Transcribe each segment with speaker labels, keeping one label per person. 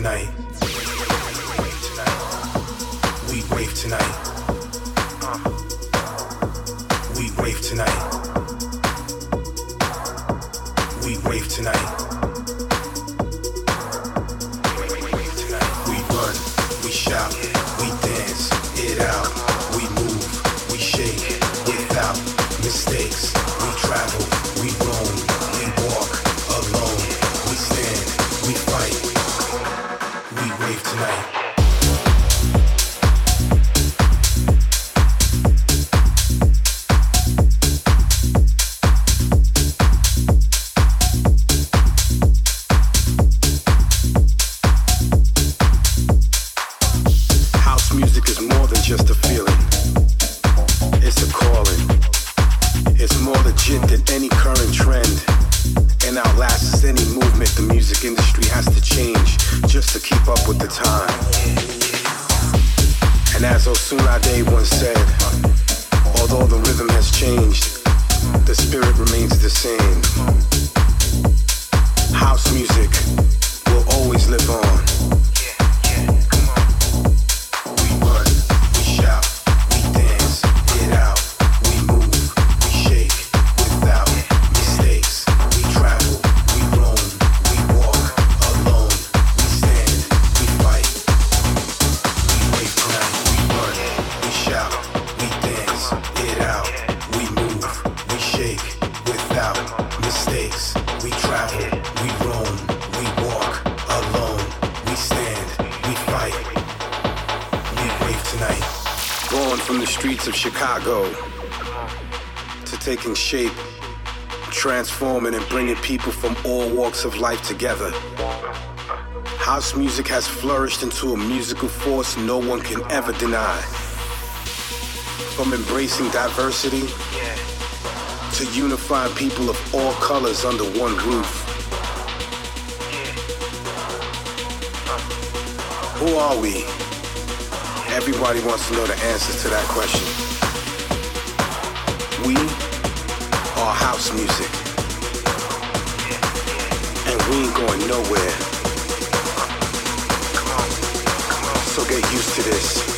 Speaker 1: tonight. people from all walks of life together. House music has flourished into a musical force no one can ever deny. From embracing diversity to unifying people of all colors under one roof. Who are we? Everybody wants to know the answers to that question. We are house music going nowhere. So get used to this.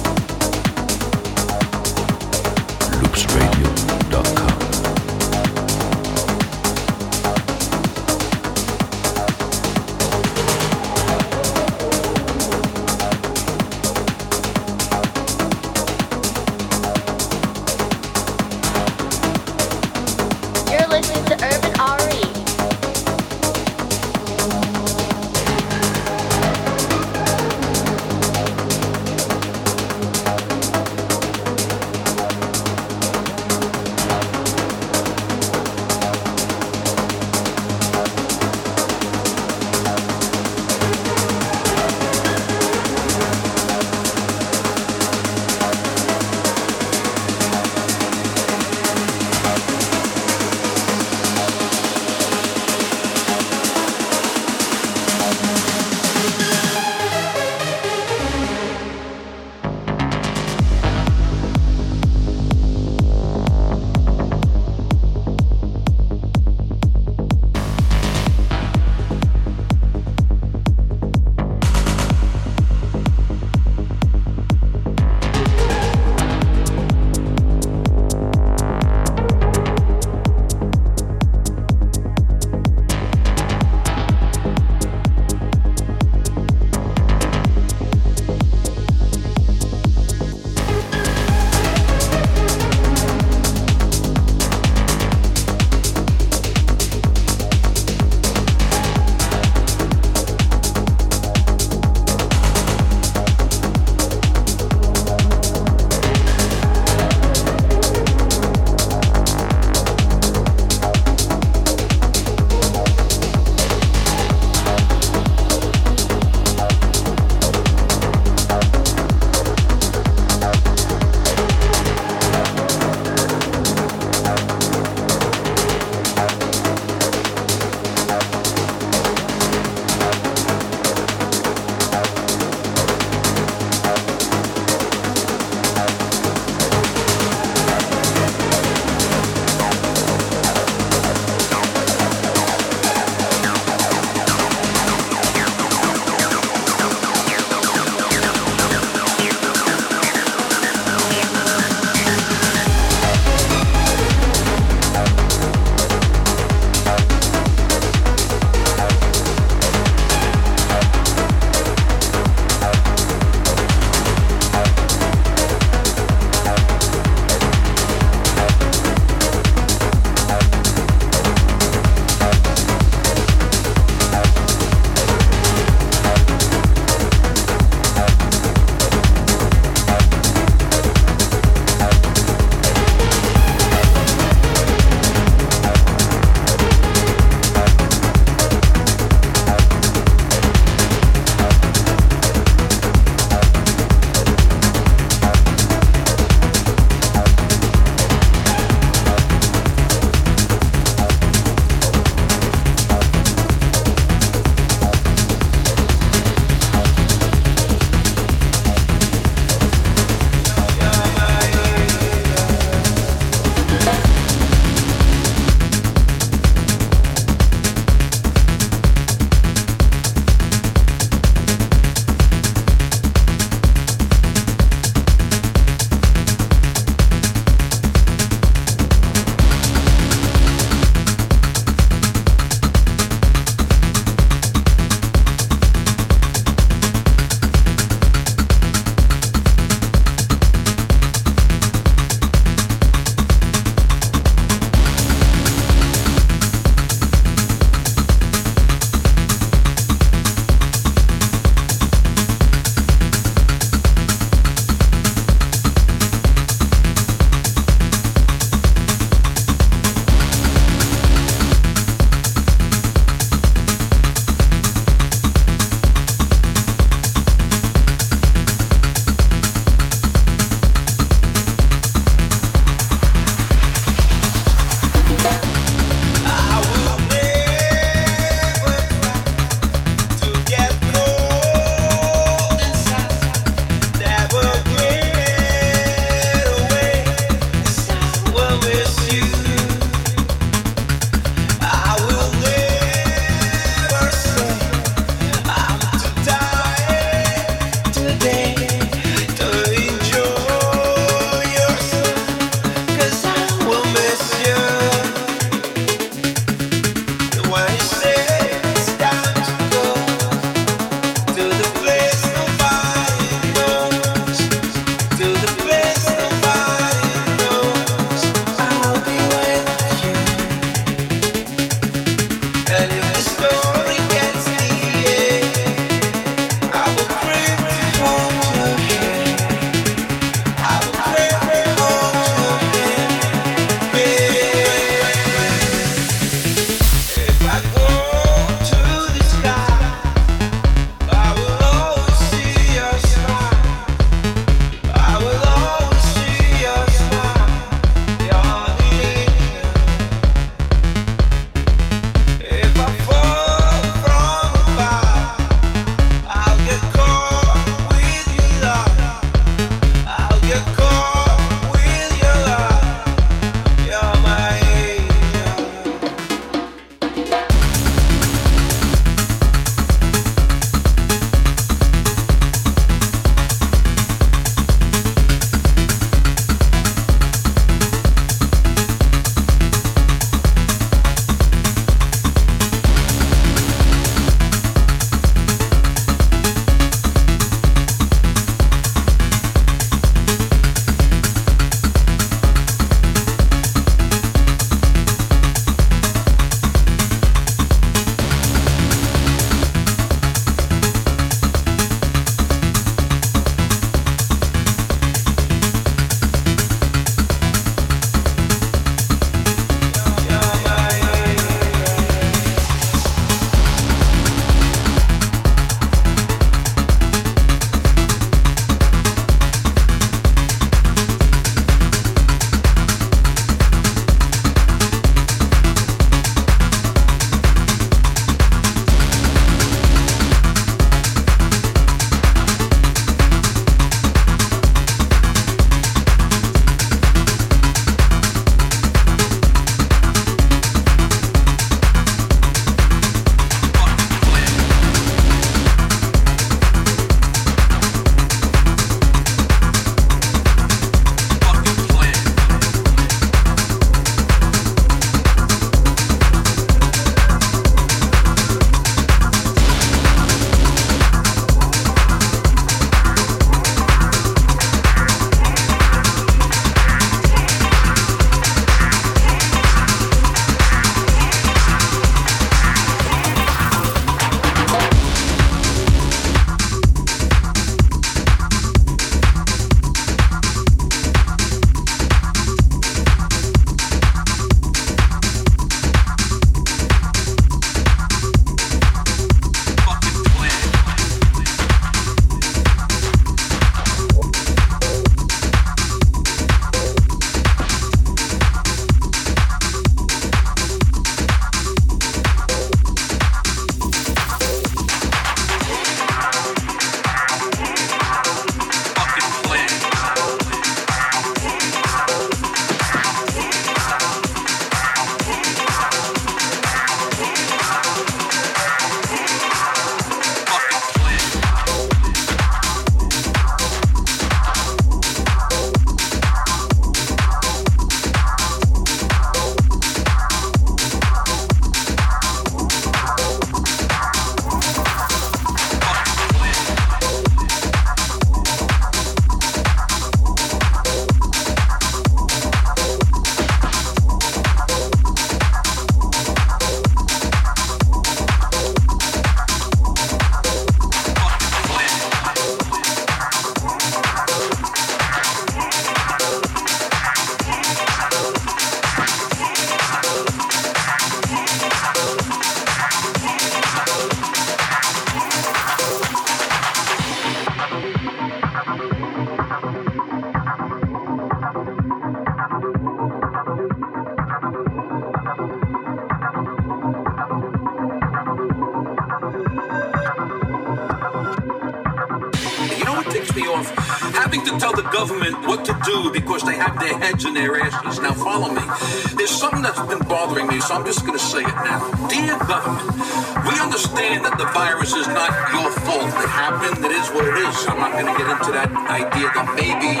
Speaker 2: happened. It is what it is. I'm not going to get into that idea that maybe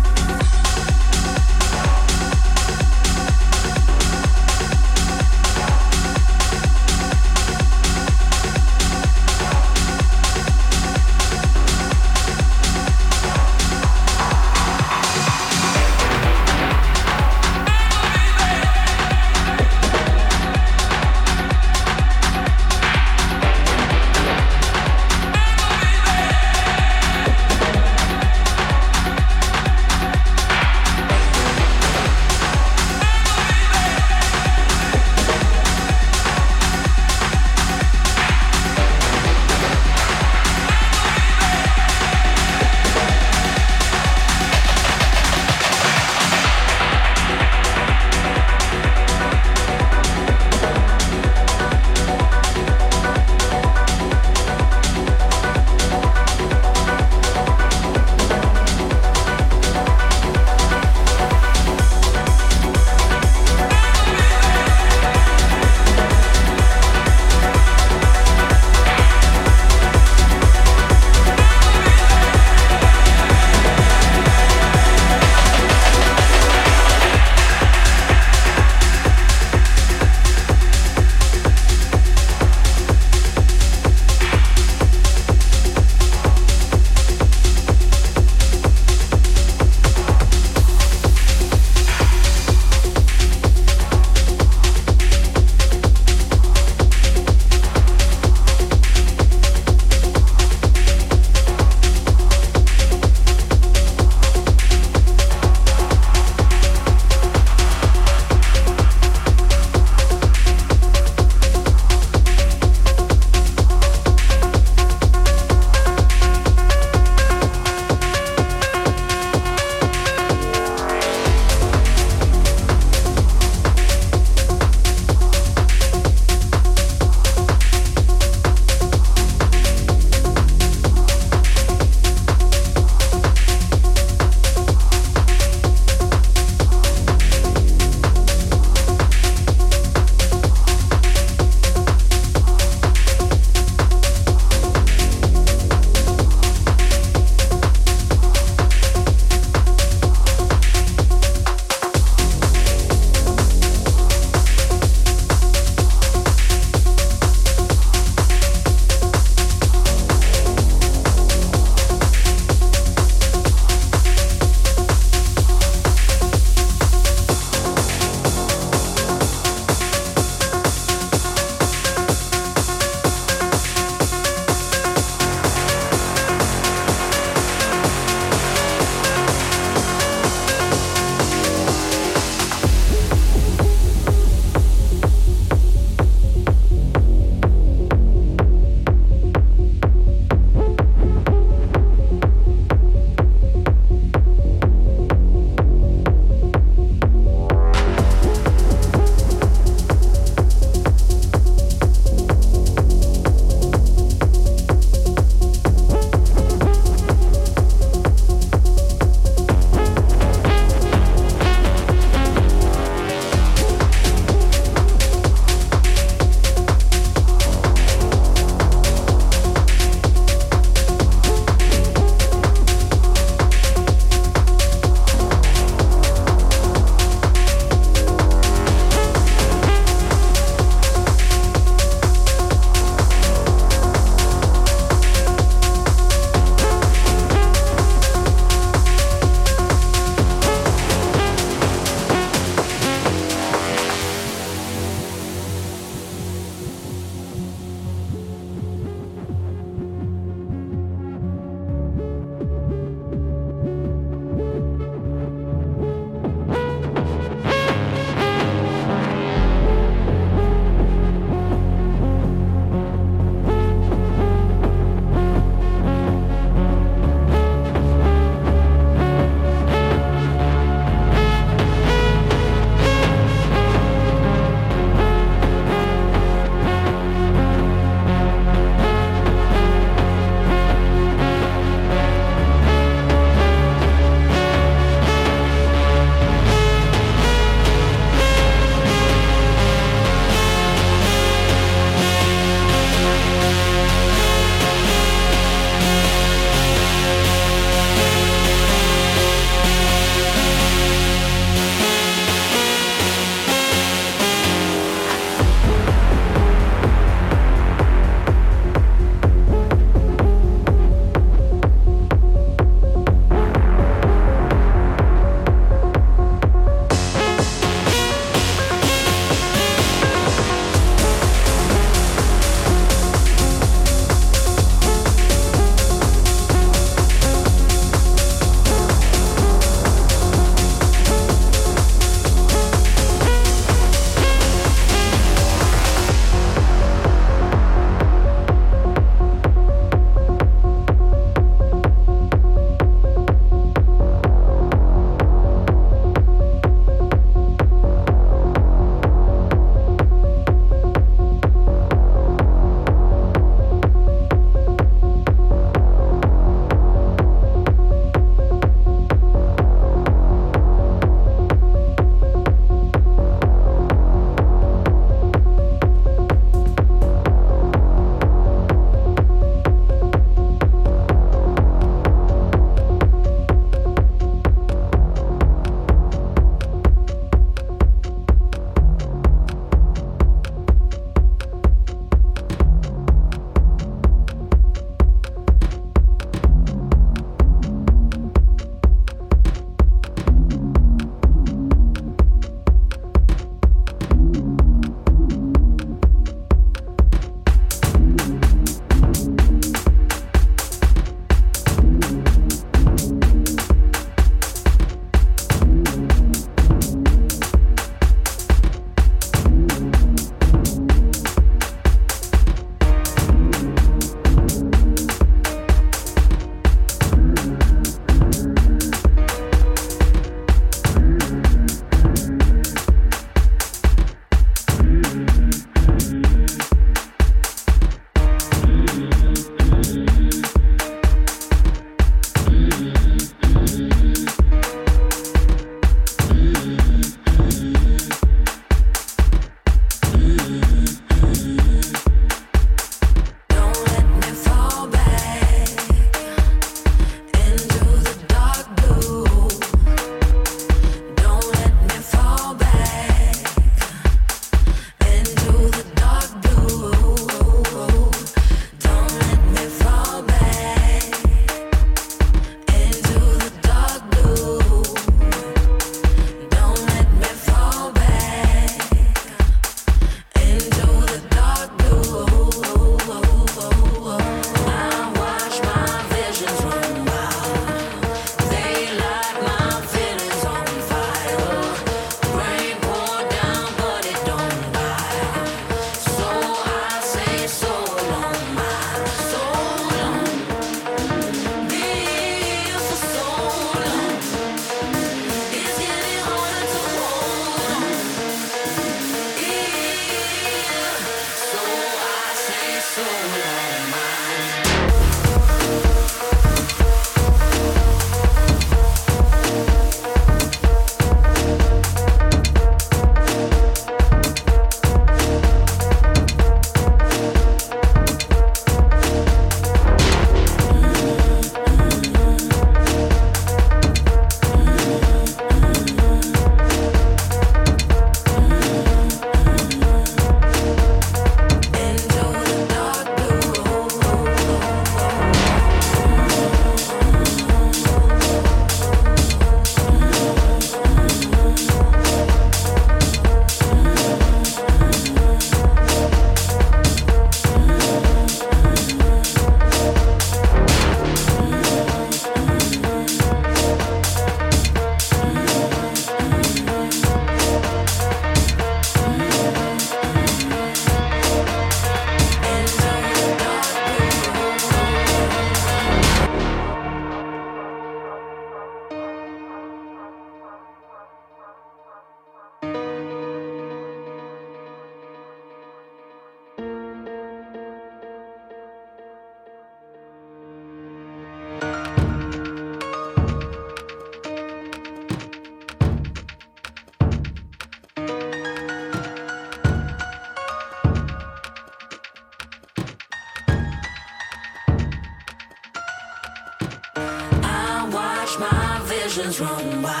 Speaker 3: It's all